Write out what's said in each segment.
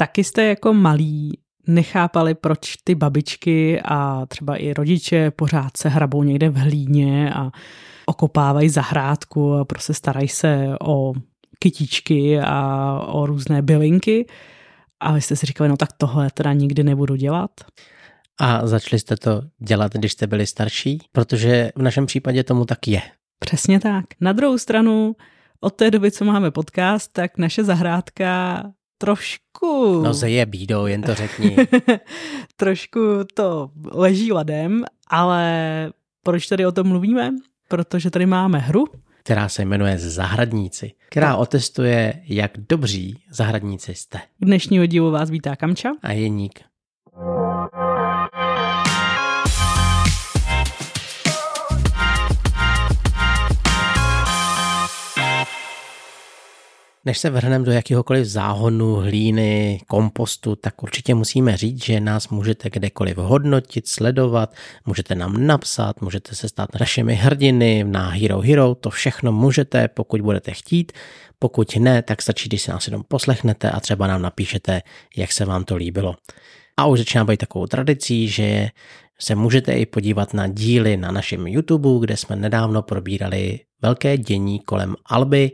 Taky jste jako malí nechápali, proč ty babičky a třeba i rodiče pořád se hrabou někde v hlíně a okopávají zahrádku a prostě starají se o kytičky a o různé bylinky. A vy jste si říkali, no tak tohle teda nikdy nebudu dělat. A začali jste to dělat, když jste byli starší? Protože v našem případě tomu tak je. Přesně tak. Na druhou stranu, od té doby, co máme podcast, tak naše zahrádka trošku... No je bídou, jen to řekni. trošku to leží ladem, ale proč tady o tom mluvíme? Protože tady máme hru, která se jmenuje Zahradníci, která otestuje, jak dobří zahradníci jste. Dnešního dílu vás vítá Kamča a Jeník. Než se vrhneme do jakéhokoliv záhonu, hlíny, kompostu, tak určitě musíme říct, že nás můžete kdekoliv hodnotit, sledovat, můžete nám napsat, můžete se stát našimi hrdiny na Hero Hero, to všechno můžete, pokud budete chtít. Pokud ne, tak stačí, když se nás jenom poslechnete a třeba nám napíšete, jak se vám to líbilo. A už začíná být takovou tradicí, že se můžete i podívat na díly na našem YouTube, kde jsme nedávno probírali velké dění kolem Alby,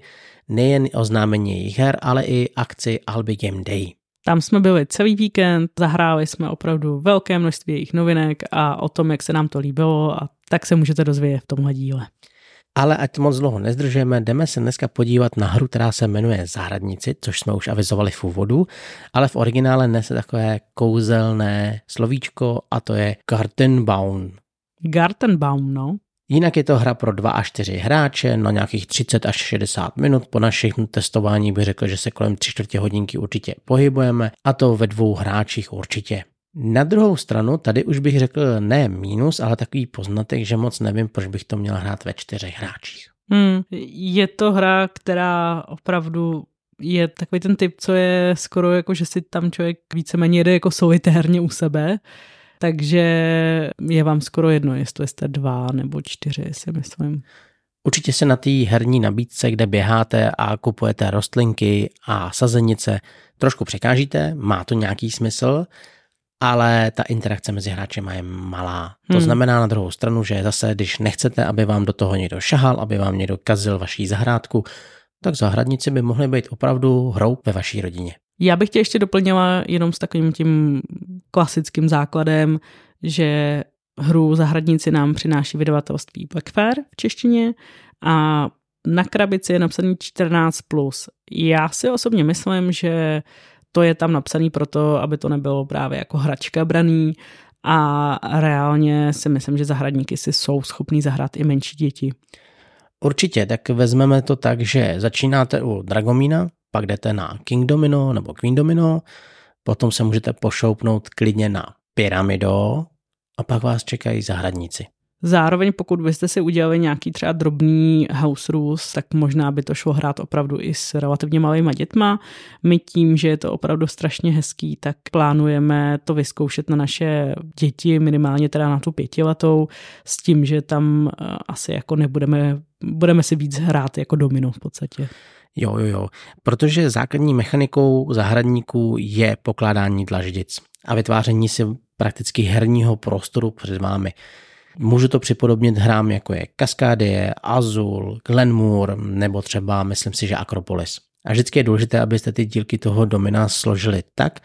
nejen oznámení jejich her, ale i akci Albi Game Day. Tam jsme byli celý víkend, zahráli jsme opravdu velké množství jejich novinek a o tom, jak se nám to líbilo a tak se můžete dozvědět v tomhle díle. Ale ať moc dlouho nezdržujeme, jdeme se dneska podívat na hru, která se jmenuje Zahradníci, což jsme už avizovali v úvodu, ale v originále nese takové kouzelné slovíčko a to je Gartenbaum. Gartenbaum, no. Jinak je to hra pro 2 až 4 hráče na nějakých 30 až 60 minut. Po našich testování bych řekl, že se kolem 3 čtvrtě hodinky určitě pohybujeme a to ve dvou hráčích určitě. Na druhou stranu, tady už bych řekl ne mínus, ale takový poznatek, že moc nevím, proč bych to měl hrát ve čtyřech hráčích. Hmm, je to hra, která opravdu je takový ten typ, co je skoro jako, že si tam člověk víceméně jede jako solitérně u sebe takže je vám skoro jedno, jestli jste dva nebo čtyři, si myslím. Určitě se na té herní nabídce, kde běháte a kupujete rostlinky a sazenice, trošku překážíte, má to nějaký smysl, ale ta interakce mezi hráči je malá. To hmm. znamená na druhou stranu, že zase, když nechcete, aby vám do toho někdo šahal, aby vám někdo kazil vaší zahrádku, tak zahradníci by mohli být opravdu hrou ve vaší rodině. Já bych tě ještě doplnila jenom s takovým tím klasickým základem, že hru Zahradníci nám přináší vydavatelství Blackfair v češtině a na krabici je napsaný 14+. Plus. Já si osobně myslím, že to je tam napsaný proto, aby to nebylo právě jako hračka braný a reálně si myslím, že zahradníky si jsou schopní zahrát i menší děti. Určitě, tak vezmeme to tak, že začínáte u Dragomína, pak jdete na King Domino nebo Queen Domino, potom se můžete pošoupnout klidně na Pyramido a pak vás čekají zahradníci. Zároveň pokud byste si udělali nějaký třeba drobný house rules, tak možná by to šlo hrát opravdu i s relativně malýma dětma. My tím, že je to opravdu strašně hezký, tak plánujeme to vyzkoušet na naše děti, minimálně teda na tu pětiletou, s tím, že tam eh, asi jako nebudeme, budeme si víc hrát jako domino v podstatě. Jo, jo, jo. Protože základní mechanikou zahradníků je pokládání dlaždic a vytváření si prakticky herního prostoru před vámi. Můžu to připodobnit hrám jako je Kaskádie, Azul, Glenmore nebo třeba myslím si, že Akropolis. A vždycky je důležité, abyste ty dílky toho domina složili tak,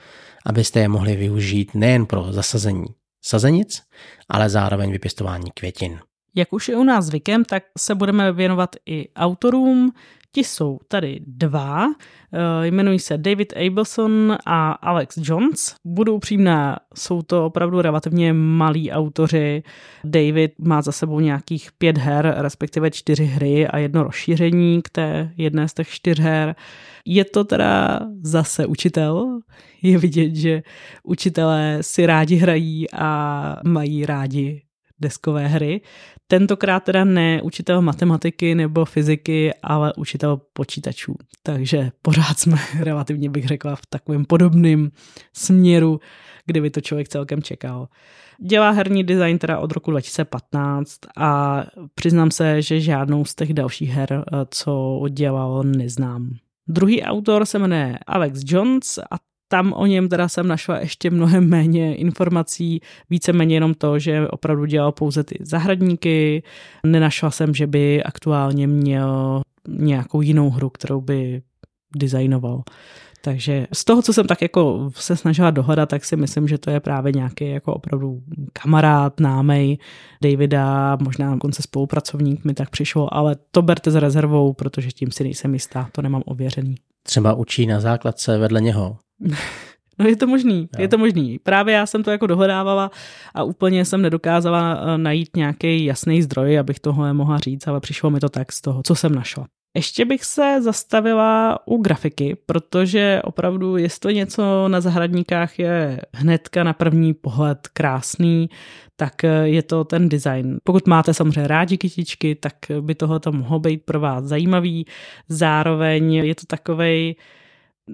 abyste je mohli využít nejen pro zasazení sazenic, ale zároveň vypěstování květin. Jak už je u nás zvykem, tak se budeme věnovat i autorům, Ti jsou tady dva, eh, jmenují se David Abelson a Alex Jones. Budu upřímná, jsou to opravdu relativně malí autoři. David má za sebou nějakých pět her, respektive čtyři hry a jedno rozšíření k té jedné z těch čtyř her. Je to teda zase učitel. Je vidět, že učitelé si rádi hrají a mají rádi deskové hry. Tentokrát teda ne učitel matematiky nebo fyziky, ale učitel počítačů. Takže pořád jsme relativně, bych řekla, v takovém podobném směru, kdyby to člověk celkem čekal. Dělá herní design teda od roku 2015 a přiznám se, že žádnou z těch dalších her, eh, co dělal, neznám. Druhý autor se jmenuje Alex Jones a tam o něm teda jsem našla ještě mnohem méně informací, víceméně jenom to, že opravdu dělal pouze ty zahradníky. Nenašla jsem, že by aktuálně měl nějakou jinou hru, kterou by designoval. Takže z toho, co jsem tak jako se snažila dohodat, tak si myslím, že to je právě nějaký jako opravdu kamarád, námej Davida, možná konce spolupracovník mi tak přišlo, ale to berte s rezervou, protože tím si nejsem jistá, to nemám ověřený. Třeba učí na základce vedle něho. No je to možný, jo. je to možný. Právě já jsem to jako dohledávala a úplně jsem nedokázala eh, najít nějaký jasný zdroj, abych tohle mohla říct, ale přišlo mi to tak z toho, co jsem našla. Ještě bych se zastavila u grafiky, protože opravdu, jestli něco na zahradníkách je hnedka na první pohled krásný, tak je to ten design. Pokud máte samozřejmě rádi kytičky, tak by tohle mohlo být pro vás zajímavý. Zároveň je to takovej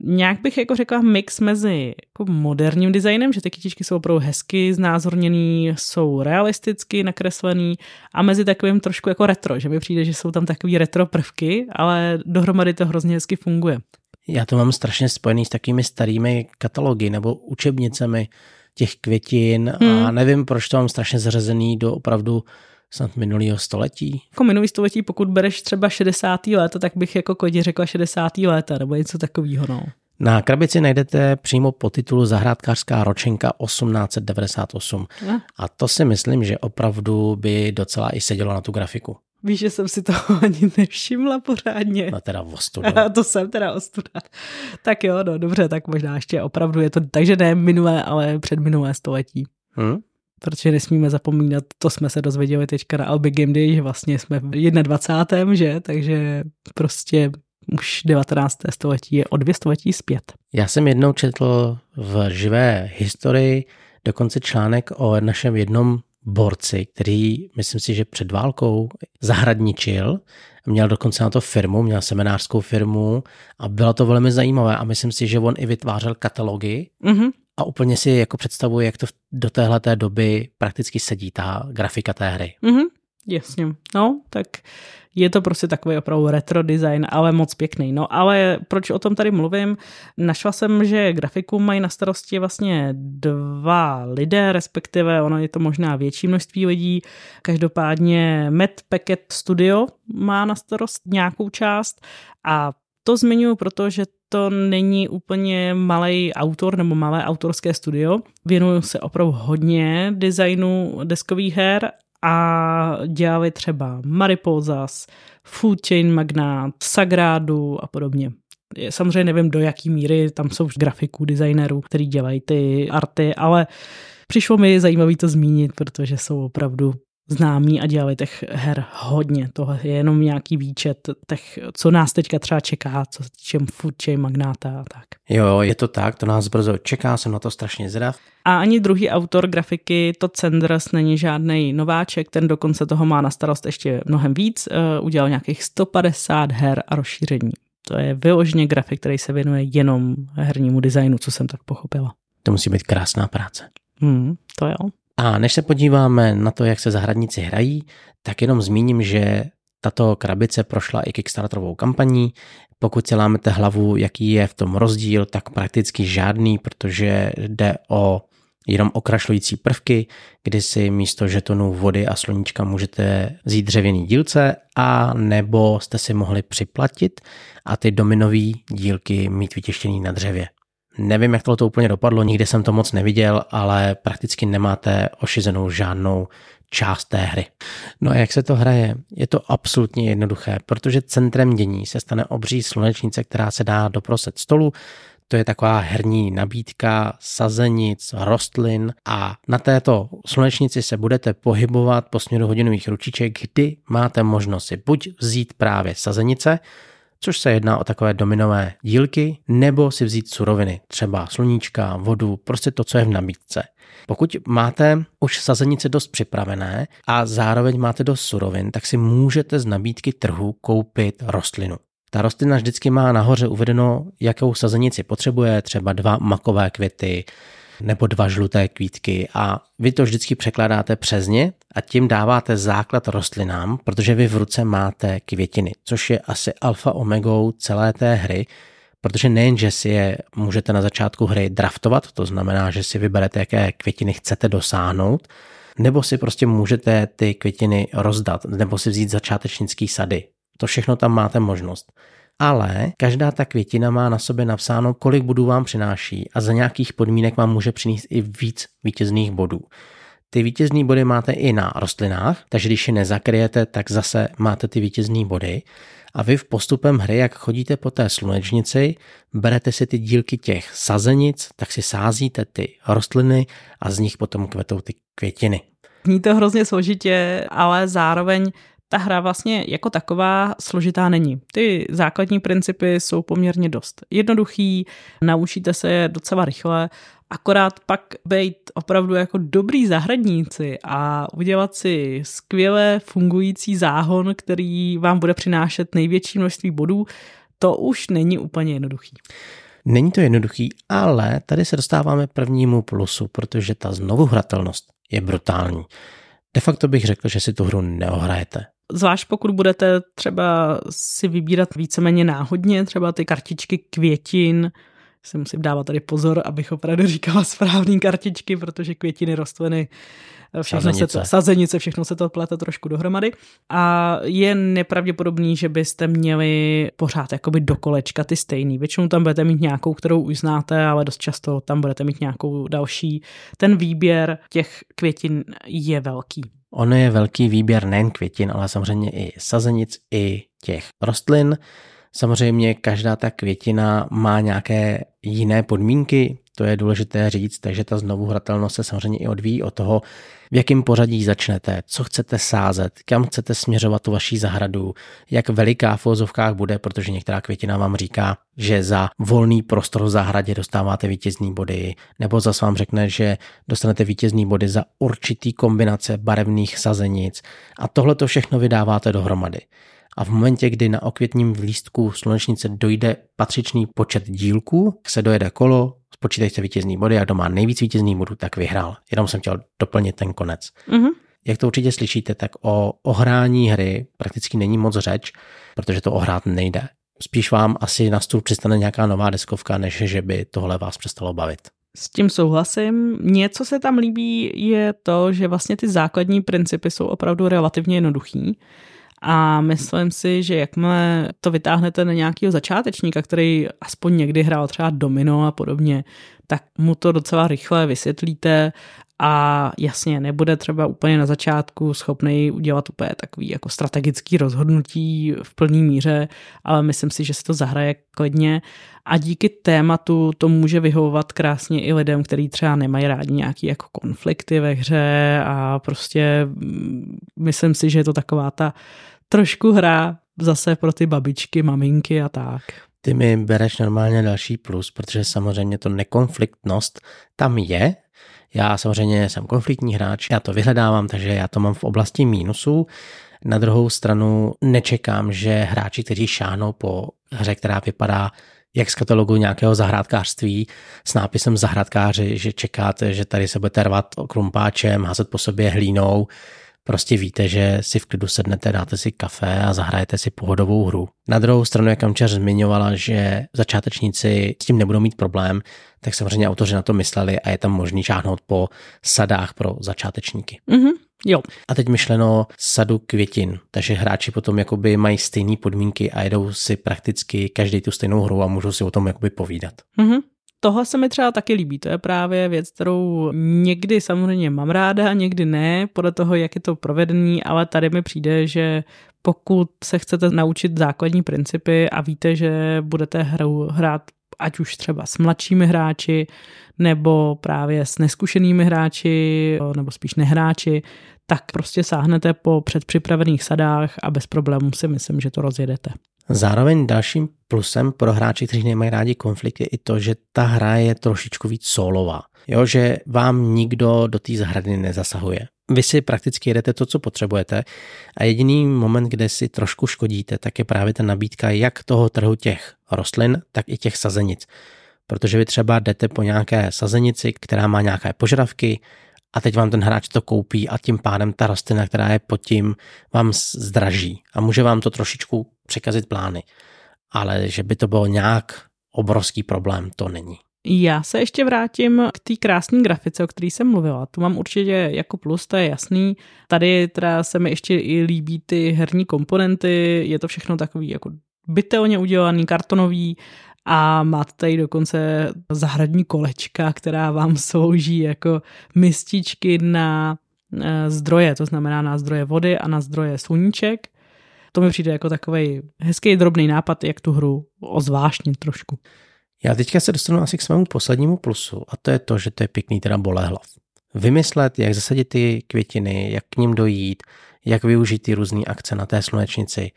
nějak bych jako řekla mix mezi jako moderním designem, že ty kytičky jsou opravdu hezky znázorněný, jsou realisticky nakreslený a mezi takovým trošku jako retro, že mi přijde, že jsou tam takový retro prvky, ale dohromady to hrozně hezky funguje. Já to mám strašně spojený s takovými starými katalogy nebo učebnicemi těch květin hmm. a nevím, proč to mám strašně zařazený do opravdu snad minulého století. Jako minulý století, pokud bereš třeba 60. léta, tak bych jako kodě řekla 60. léta nebo něco takového. No. Na krabici najdete přímo po titulu Zahrádkářská ročenka 1898. A? a to si myslím, že opravdu by docela i sedělo na tu grafiku. Víš, že jsem si to ani nevšimla pořádně. No teda ostuda. to jsem teda ostuda. Tak jo, no dobře, tak možná ještě opravdu je to, takže ne minulé, ale předminulé století. Hmm? Protože nesmíme zapomínat, to jsme se dozvěděli teďka na Albi Game Day, že vlastně jsme v 21. že, takže prostě už 19. století je o dvě století zpět. Já jsem jednou četl v živé historii dokonce článek o našem jednom borci, který myslím si, že před válkou zahradničil, měl dokonce na to firmu, měl seminářskou firmu a bylo to velmi zajímavé a myslím si, že on i vytvářel katalogy mm-hmm a úplně si jako představuji, jak to do téhle té doby prakticky sedí ta grafika té hry. Mm-hmm, jasně. No, tak je to prostě takový opravdu retro design, ale moc pěkný. No ale proč o tom tady mluvím? Našla jsem, že grafiku mají na starosti vlastně dva lidé, respektive ono je to možná větší množství lidí. Každopádně Matt Packet Studio má na starost nějakou část a to zmiňuji, protože to není úplně malý autor nebo malé autorské studio. Věnuju se opravdu hodně designu deskových her a dělali třeba Mariposas, Food Chain Magnat, Sagrádu a podobně. Samozřejmě nevím, do jaký míry tam jsou grafiků, designerů, který dělají ty arty, ale přišlo mi zajímavý to zmínit, protože jsou opravdu známí a dělali těch her hodně. Tohle je jenom nějaký výčet těch, co nás teďka třeba čeká, co se týče Fuji, Magnáta a tak. Jo, je to tak, to nás brzo čeká, jsem na to strašně zdrav. A ani druhý autor grafiky, to Cenders, není žádný nováček, ten dokonce toho má na starost ještě mnohem víc, uh, udělal nějakých 150 her a rozšíření. To je vyloženě grafik, který se věnuje jenom hernímu designu, co jsem tak pochopila. To musí být krásná práce. Hmm, to jo. A než se podíváme na to, jak se zahradníci hrají, tak jenom zmíním, že tato krabice prošla i Kickstarterovou kampaní. Pokud si lámete hlavu, jaký je v tom rozdíl, tak prakticky žádný, protože jde o jenom okrašlující prvky, kdy si místo žetonů vody a sluníčka můžete vzít dřevěný dílce a nebo jste si mohli připlatit a ty dominové dílky mít vytěštěný na dřevě. Nevím, jak to úplně dopadlo, nikdy jsem to moc neviděl, ale prakticky nemáte ošizenou žádnou část té hry. No a jak se to hraje? Je to absolutně jednoduché, protože centrem dění se stane obří slunečnice, která se dá doprosed stolu, to je taková herní nabídka sazenic, rostlin a na této slunečnici se budete pohybovat po směru hodinových ručiček, kdy máte možnost si buď vzít právě sazenice, což se jedná o takové dominové dílky, nebo si vzít suroviny, třeba sluníčka, vodu, prostě to, co je v nabídce. Pokud máte už sazenice dost připravené a zároveň máte dost surovin, tak si můžete z nabídky trhu koupit rostlinu. Ta rostlina vždycky má nahoře uvedeno, jakou sazenici potřebuje, třeba dva makové květy, nebo dva žluté kvítky a vy to vždycky překládáte přes ně a tím dáváte základ rostlinám, protože vy v ruce máte květiny, což je asi alfa omegou celé té hry, Protože nejen, že si je můžete na začátku hry draftovat, to znamená, že si vyberete, jaké květiny chcete dosáhnout, nebo si prostě můžete ty květiny rozdat, nebo si vzít začátečnický sady. To všechno tam máte možnost. Ale každá ta květina má na sobě napsáno, kolik bodů vám přináší a za nějakých podmínek vám může přinést i víc vítězných bodů. Ty vítězní body máte i na rostlinách, takže když je nezakryjete, tak zase máte ty vítězní body. A vy v postupem hry, jak chodíte po té slunečnici, berete si ty dílky těch sazenic, tak si sázíte ty rostliny a z nich potom kvetou ty květiny. Zní to hrozně složitě, ale zároveň ta hra vlastně jako taková složitá není. Ty základní principy jsou poměrně dost jednoduchý, naučíte se je docela rychle, akorát pak být opravdu jako dobrý zahradníci a udělat si skvěle fungující záhon, který vám bude přinášet největší množství bodů, to už není úplně jednoduchý. Není to jednoduchý, ale tady se dostáváme prvnímu plusu, protože ta znovuhratelnost je brutální. De facto bych řekl, že si tu hru neohrajete. Zvlášť pokud budete třeba si vybírat víceméně náhodně, třeba ty kartičky květin, si musím dávat tady pozor, abych opravdu říkala správný kartičky, protože květiny, rostliny, všechno sazenice. se to, sazenice, všechno se to plete trošku dohromady. A je nepravděpodobný, že byste měli pořád jakoby do kolečka ty stejný. Většinou tam budete mít nějakou, kterou už znáte, ale dost často tam budete mít nějakou další. Ten výběr těch květin je velký. Ono je velký výběr nejen květin, ale samozřejmě i sazenic, i těch rostlin. Samozřejmě každá ta květina má nějaké jiné podmínky, to je důležité říct, takže ta znovuhratelnost se samozřejmě i odvíjí od toho, v jakém pořadí začnete, co chcete sázet, kam chcete směřovat tu vaší zahradu, jak veliká v vozovkách bude, protože některá květina vám říká, že za volný prostor v zahradě dostáváte vítězný body, nebo zase vám řekne, že dostanete vítězný body za určitý kombinace barevných sazenic. A tohle to všechno vydáváte dohromady a v momentě, kdy na okvětním lístku slunečnice dojde patřičný počet dílků, se dojede kolo, spočítejte vítězný body a kdo má nejvíc vítězných bodů, tak vyhrál. Jenom jsem chtěl doplnit ten konec. Mm-hmm. Jak to určitě slyšíte, tak o ohrání hry prakticky není moc řeč, protože to ohrát nejde. Spíš vám asi na stůl přistane nějaká nová deskovka, než že by tohle vás přestalo bavit. S tím souhlasím. Něco se tam líbí je to, že vlastně ty základní principy jsou opravdu relativně jednoduchý. A myslím si, že jakmile to vytáhnete na nějakého začátečníka, který aspoň někdy hrál třeba domino a podobně, tak mu to docela rychle vysvětlíte a jasně, nebude třeba úplně na začátku schopný udělat úplně takový jako strategický rozhodnutí v plný míře, ale myslím si, že se to zahraje klidně a díky tématu to může vyhovovat krásně i lidem, kteří třeba nemají rádi nějaký jako konflikty ve hře a prostě mm, myslím si, že je to taková ta trošku hra zase pro ty babičky, maminky a tak. Ty mi bereš normálně další plus, protože samozřejmě to nekonfliktnost tam je, já samozřejmě jsem konfliktní hráč, já to vyhledávám, takže já to mám v oblasti mínusů. Na druhou stranu nečekám, že hráči, kteří šáhnou po hře, která vypadá jak z katalogu nějakého zahrádkářství s nápisem zahrádkáři, že čekáte, že tady se budete rvat krumpáčem, házet po sobě hlínou, Prostě víte, že si v klidu sednete, dáte si kafe a zahrajete si pohodovou hru. Na druhou stranu, jak Kamčar zmiňovala, že začátečníci s tím nebudou mít problém, tak samozřejmě autoři na to mysleli a je tam možný šáhnout po sadách pro začátečníky. Mm-hmm. Jo. A teď myšleno sadu květin, takže hráči potom jakoby mají stejné podmínky a jedou si prakticky každý tu stejnou hru a můžou si o tom jakoby povídat. Mm-hmm. Tohle se mi třeba taky líbí, to je právě věc, kterou někdy samozřejmě mám ráda, někdy ne, podle toho, jak je to provedený, ale tady mi přijde, že pokud se chcete naučit základní principy a víte, že budete hru hrát ať už třeba s mladšími hráči, nebo právě s neskušenými hráči, nebo spíš nehráči, tak prostě sáhnete po předpřipravených sadách a bez problémů si myslím, že to rozjedete. Zároveň dalším plusem pro hráči, kteří nemají rádi konflikt, je i to, že ta hra je trošičku víc solová. Jo, že vám nikdo do té zahrady nezasahuje. Vy si prakticky jedete to, co potřebujete a jediný moment, kde si trošku škodíte, tak je právě ta nabídka jak toho trhu těch rostlin, tak i těch sazenic. Protože vy třeba jdete po nějaké sazenici, která má nějaké požadavky, a teď vám ten hráč to koupí a tím pádem ta rostlina, která je pod tím, vám zdraží a může vám to trošičku překazit plány. Ale že by to bylo nějak obrovský problém to není. Já se ještě vrátím k té krásné grafice, o které jsem mluvila. Tu mám určitě jako plus, to je jasný. Tady teda se mi ještě i líbí ty herní komponenty, je to všechno takový jako bytelně udělaný, kartonový a máte tady dokonce zahradní kolečka, která vám slouží jako mističky na eh, zdroje, to znamená na zdroje vody a na zdroje sluníček. To mi přijde jako takový hezký drobný nápad, jak tu hru ozvášnit trošku. Já teďka se dostanu asi k svému poslednímu plusu a to je to, že to je pěkný teda bolehlav. Vymyslet, jak zasadit ty květiny, jak k ním dojít, jak využít ty různé akce na té slunečnici,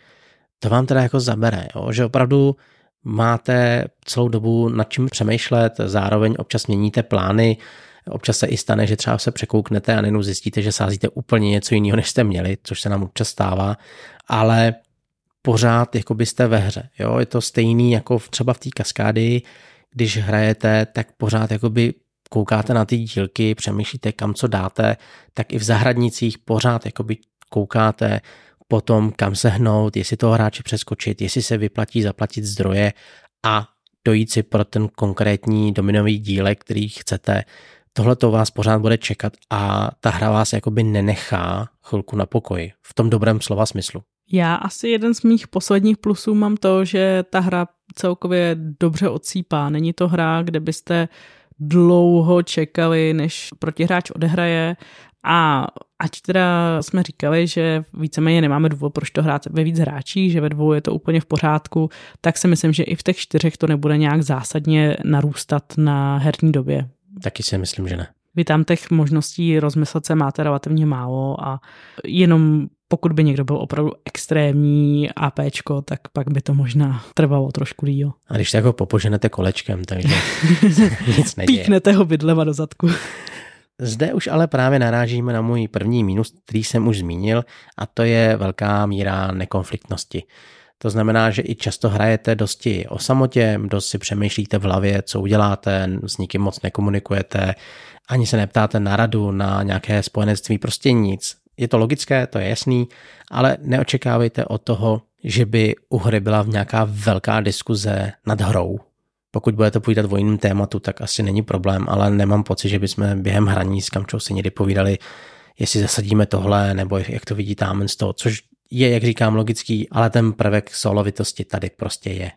to vám teda jako zabere, jo? že opravdu máte celou dobu nad čím přemýšlet, zároveň občas měníte plány, občas se i stane, že třeba se překouknete a nejenom zjistíte, že sázíte úplně něco jiného, než jste měli, což se nám občas stává, ale pořád jako byste ve hře. Jo? Je to stejný jako třeba v té kaskády, když hrajete, tak pořád jakoby koukáte na ty dílky, přemýšlíte, kam co dáte, tak i v zahradnicích pořád jakoby koukáte potom, kam se hnout, jestli toho hráče přeskočit, jestli se vyplatí zaplatit zdroje a dojít si pro ten konkrétní dominový dílek, který chcete. Tohle to vás pořád bude čekat a ta hra vás jakoby nenechá chvilku na pokoji, v tom dobrém slova smyslu. Já asi jeden z mých posledních plusů mám to, že ta hra celkově dobře odsýpá. Není to hra, kde byste dlouho čekali, než protihráč odehraje a ať teda jsme říkali, že víceméně nemáme důvod, proč to hrát ve víc hráčích, že ve dvou je to úplně v pořádku, tak si myslím, že i v těch čtyřech to nebude nějak zásadně narůstat na herní době. Taky si myslím, že ne. Vy tam těch možností rozmyslet se máte relativně málo a jenom pokud by někdo byl opravdu extrémní APčko, tak pak by to možná trvalo trošku díl. A když tak ho popoženete kolečkem, takže nic neděje. Píknete ho bydlema do zadku. Zde už ale právě narážíme na můj první mínus, který jsem už zmínil, a to je velká míra nekonfliktnosti. To znamená, že i často hrajete dosti o samotě, dost si přemýšlíte v hlavě, co uděláte, s nikým moc nekomunikujete, ani se neptáte na radu, na nějaké spojenectví, prostě nic. Je to logické, to je jasný, ale neočekávejte od toho, že by u hry byla nějaká velká diskuze nad hrou, pokud budete povídat o jiném tématu, tak asi není problém, ale nemám pocit, že bychom během hraní s Kamčou si někdy povídali, jestli zasadíme tohle, nebo jak to vidí tam z toho, což je, jak říkám, logický, ale ten prvek solovitosti tady prostě je.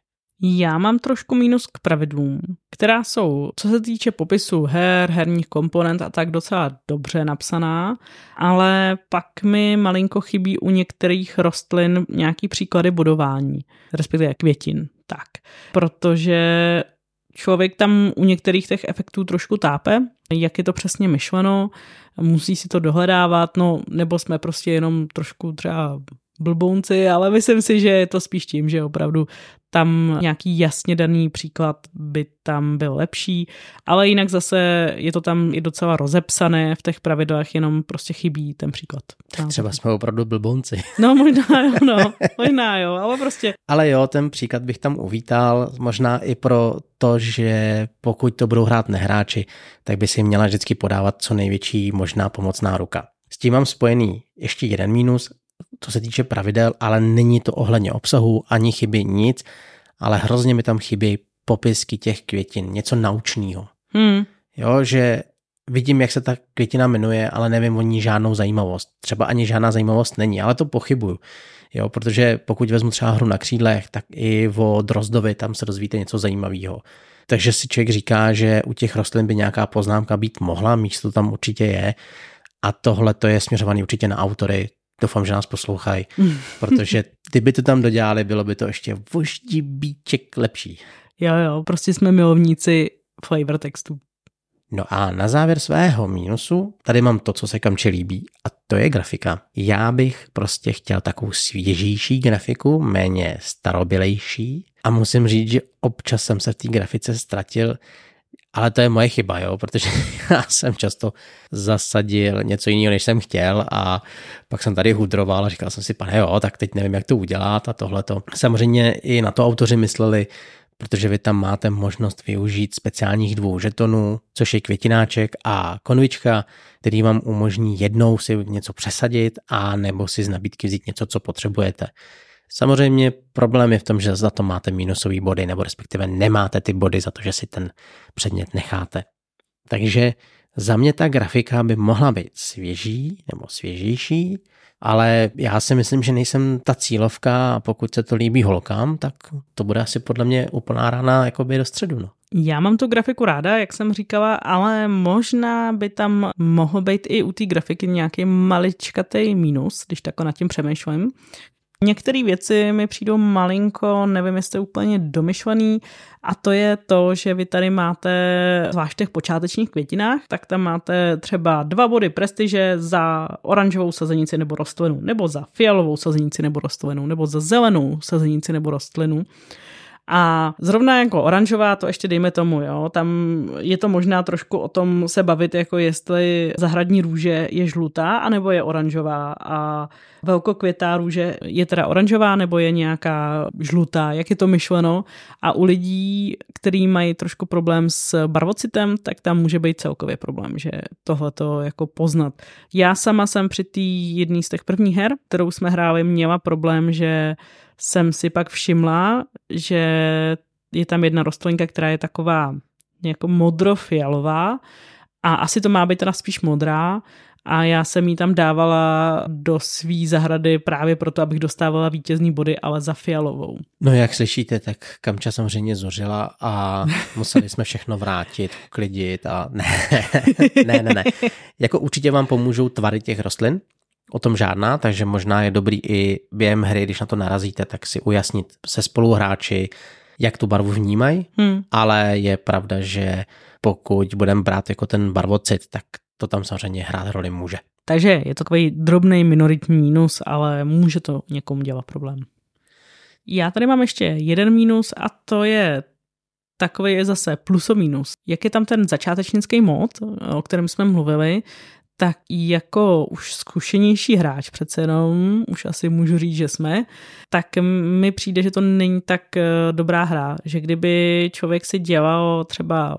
Já mám trošku mínus k pravidlům, která jsou, co se týče popisu her, herních komponent a tak docela dobře napsaná, ale pak mi malinko chybí u některých rostlin nějaký příklady budování, respektive květin tak. Protože člověk tam u některých těch efektů trošku tápe, jak je to přesně myšleno, musí si to dohledávat, no nebo jsme prostě jenom trošku třeba blbounci, ale myslím si, že je to spíš tím, že opravdu tam nějaký jasně daný příklad by tam byl lepší, ale jinak zase je to tam i docela rozepsané v těch pravidlech, jenom prostě chybí ten příklad. Třeba jsme opravdu blbonci. No možná jo, no, možná jo, ale prostě. Ale jo, ten příklad bych tam uvítal, možná i pro to, že pokud to budou hrát nehráči, tak by si měla vždycky podávat co největší možná pomocná ruka. S tím mám spojený ještě jeden mínus co se týče pravidel, ale není to ohledně obsahu, ani chyby nic, ale hrozně mi tam chybí popisky těch květin, něco naučného. Hmm. Jo, že vidím, jak se ta květina jmenuje, ale nevím o ní žádnou zajímavost. Třeba ani žádná zajímavost není, ale to pochybuju. Jo, protože pokud vezmu třeba hru na křídlech, tak i o drozdovi tam se dozvíte něco zajímavého. Takže si člověk říká, že u těch rostlin by nějaká poznámka být mohla, místo tam určitě je. A tohle to je směřovaný určitě na autory, Doufám, že nás poslouchají, protože kdyby to tam dodělali, bylo by to ještě bíček lepší. Jo, jo, prostě jsme milovníci flavor textu. No a na závěr svého mínusu, tady mám to, co se kamče líbí, a to je grafika. Já bych prostě chtěl takovou svěžější grafiku, méně starobělejší. A musím říct, že občas jsem se v té grafice ztratil, ale to je moje chyba, jo, protože já jsem často zasadil něco jiného, než jsem chtěl a pak jsem tady hudroval a říkal jsem si, pane jo, tak teď nevím, jak to udělat a tohleto. Samozřejmě i na to autoři mysleli, protože vy tam máte možnost využít speciálních dvou žetonů, což je květináček a konvička, který vám umožní jednou si něco přesadit a nebo si z nabídky vzít něco, co potřebujete. Samozřejmě problém je v tom, že za to máte minusové body, nebo respektive nemáte ty body za to, že si ten předmět necháte. Takže za mě ta grafika by mohla být svěží nebo svěžější, ale já si myslím, že nejsem ta cílovka a pokud se to líbí holkám, tak to bude asi podle mě úplná rána jakoby do středu. No. Já mám tu grafiku ráda, jak jsem říkala, ale možná by tam mohl být i u té grafiky nějaký maličkatý mínus, když takhle nad tím přemýšlím. Některé věci mi přijdou malinko, nevím, jestli úplně domyšlený, a to je to, že vy tady máte, zvlášť v těch počátečních květinách, tak tam máte třeba dva body prestiže za oranžovou sazenici nebo rostlinu, nebo za fialovou sazenici nebo rostlinu, nebo za zelenou sazenici nebo rostlinu. A zrovna jako oranžová, to ještě dejme tomu, jo, tam je to možná trošku o tom se bavit, jako jestli zahradní růže je žlutá, anebo je oranžová a velkokvětá růže je teda oranžová, nebo je nějaká žlutá, jak je to myšleno. A u lidí, kteří mají trošku problém s barvocitem, tak tam může být celkově problém, že tohle to jako poznat. Já sama jsem při té jedné z těch prvních her, kterou jsme hráli, měla problém, že jsem si pak všimla, že je tam jedna rostlinka, která je taková jako modrofialová a asi to má být teda spíš modrá a já jsem jí tam dávala do svý zahrady právě proto, abych dostávala vítězný body, ale za fialovou. No jak slyšíte, tak Kamča samozřejmě zořila a museli jsme všechno vrátit, uklidit a ne, ne, ne, ne. Jako určitě vám pomůžou tvary těch rostlin, o tom žádná, takže možná je dobrý i během hry, když na to narazíte, tak si ujasnit se spoluhráči, jak tu barvu vnímají, hmm. ale je pravda, že pokud budeme brát jako ten barvocit, tak to tam samozřejmě hrát roli může. Takže je to takový drobný minoritní mínus, ale může to někomu dělat problém. Já tady mám ještě jeden mínus a to je takový je zase plus o mínus. Jak je tam ten začátečnický mod, o kterém jsme mluvili, tak jako už zkušenější hráč přece jenom, už asi můžu říct, že jsme, tak mi přijde, že to není tak eh, dobrá hra, že kdyby člověk si dělal třeba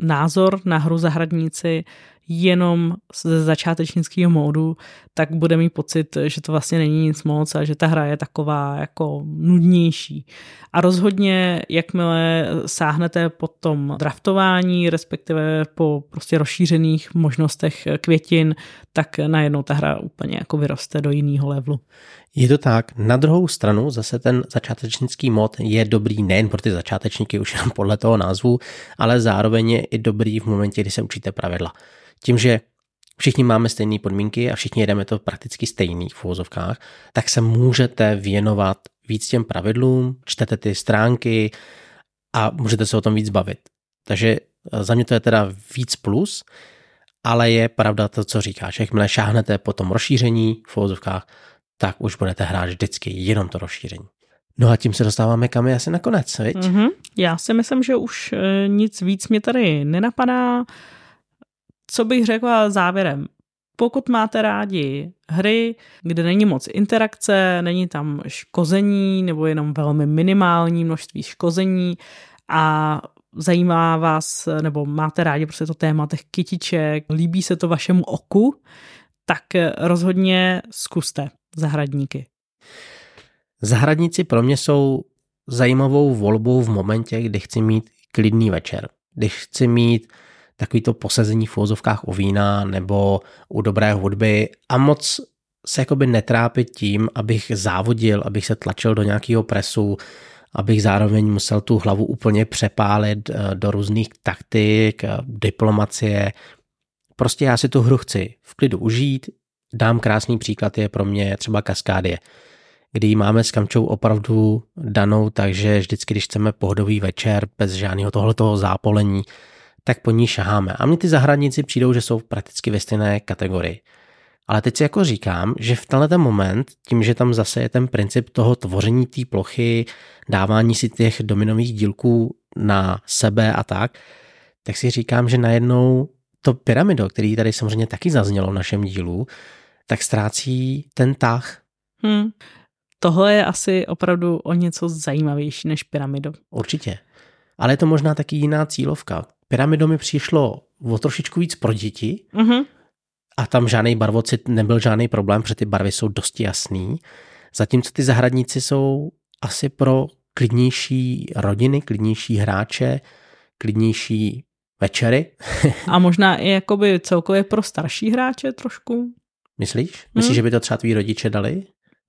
názor na hru zahradníci jenom ze začátečnického módu, tak bude mít pocit, že to vlastně není nic moc a že ta hra je taková jako nudnější. A rozhodně, jakmile sáhnete po tom draftování, respektive po prostě rozšířených možnostech květin, tak najednou ta hra úplně jako vyroste do jiného levelu. Je to tak. Na druhou stranu zase ten začátečnický mod je dobrý nejen pro ty začátečníky už jenom podle toho názvu, ale zároveň je i dobrý v momentě, kdy se učíte pravidla tím, že všichni máme stejné podmínky a všichni jedeme to prakticky stejný v úvozovkách, tak se můžete věnovat víc těm pravidlům, čtete ty stránky a můžete se o tom víc bavit. Takže eh, za mě to je teda víc plus, ale je pravda to, co říkáš. Jakmile šáhnete po tom rozšíření v úvozovkách, tak už budete hrát vždycky jenom to rozšíření. No a tím se dostáváme kam je asi nakonec, viď? Mm-hmm. Já si myslím, že už e, nic víc mě tady nenapadá co bych řekla závěrem? Pokud máte rádi hry, kde není moc interakce, není tam škození nebo jenom velmi minimální množství škození a zajímá vás, nebo máte rádi prostě to téma těch kytiček, líbí se to vašemu oku, tak rozhodně zkuste zahradníky. Zahradníci pro mě jsou zajímavou volbou v momentě, kdy chci mít klidný večer. Když chci mít takový to posezení v úvozovkách u vína nebo u dobré hudby a moc se jakoby netrápit tím, abych závodil, abych se tlačil do nějakého presu, abych zároveň musel tu hlavu úplně přepálit eh, do různých taktik, eh, diplomacie. Prostě já si tu hru chci v klidu užít. Dám krásný příklad je pro mě třeba Kaskádie, kdy máme s Kamčou opravdu danou, takže vždycky, když chceme pohodový večer bez žádného tohletoho zápolení, tak po ní šaháme. A mně ty zahradníci přijdou, že jsou prakticky ve stejné kategorii. Ale teď si jako říkám, že v tenhle moment, tím, že tam zase je ten princip toho tvoření té plochy, dávání si těch dominových dílků na sebe a tak, tak si říkám, že najednou to pyramido, který tady samozřejmě taky zaznělo v našem dílu, tak ztrácí ten tah. Hmm. Tohle je asi opravdu o něco zajímavější než pyramido. Určitě. Ale je to možná taky jiná cílovka. Pyramido mi přišlo o trošičku víc pro děti mm-hmm. a tam žádný barvocit nebyl žádný problém, protože ty barvy jsou dosti jasný. Zatímco ty zahradníci jsou asi pro klidnější rodiny, klidnější hráče, klidnější večery. A možná i jakoby celkově pro starší hráče trošku. Myslíš? Myslíš, hmm. že by to třeba tví rodiče dali?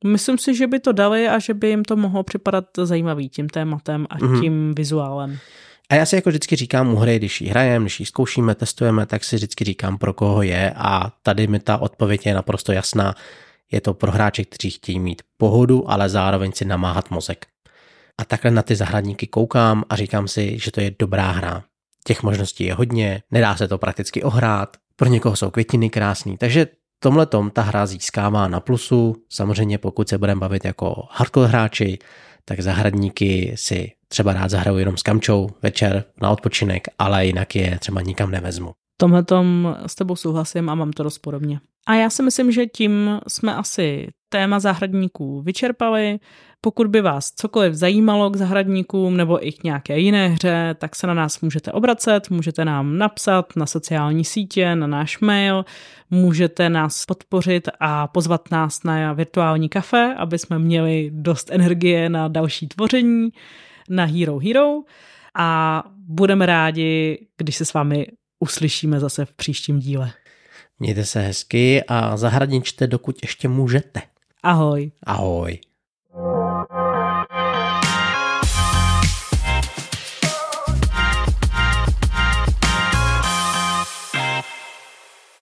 Myslím si, že by to dali a že by jim to mohlo připadat zajímavý tím tématem a mm-hmm. tím vizuálem. A já si jako vždycky říkám u hry, když ji hrajeme, když ji zkoušíme, testujeme, tak si vždycky říkám, pro koho je a tady mi ta odpověď je naprosto jasná. Je to pro hráče, kteří chtějí mít pohodu, ale zároveň si namáhat mozek. A takhle na ty zahradníky koukám a říkám si, že to je dobrá hra. Těch možností je hodně, nedá se to prakticky ohrát, pro někoho jsou květiny krásný, takže tomhle tom ta hra získává na plusu. Samozřejmě pokud se budeme bavit jako hardcore hráči, tak zahradníky si třeba rád zahraju jenom s kamčou večer na odpočinek, ale jinak je třeba nikam nevezmu. Tomhle tom s tebou souhlasím a mám to dost podobně. A já si myslím, že tím jsme asi téma zahradníků vyčerpali. Pokud by vás cokoliv zajímalo k zahradníkům nebo i k nějaké jiné hře, tak se na nás můžete obracet, můžete nám napsat na sociální sítě, na náš mail, můžete nás podpořit a pozvat nás na virtuální kafe, aby jsme měli dost energie na další tvoření na Hero Hero a budeme rádi, když se s vámi uslyšíme zase v příštím díle. Mějte se hezky a zahradničte, dokud ještě můžete. Ahoj. Ahoj.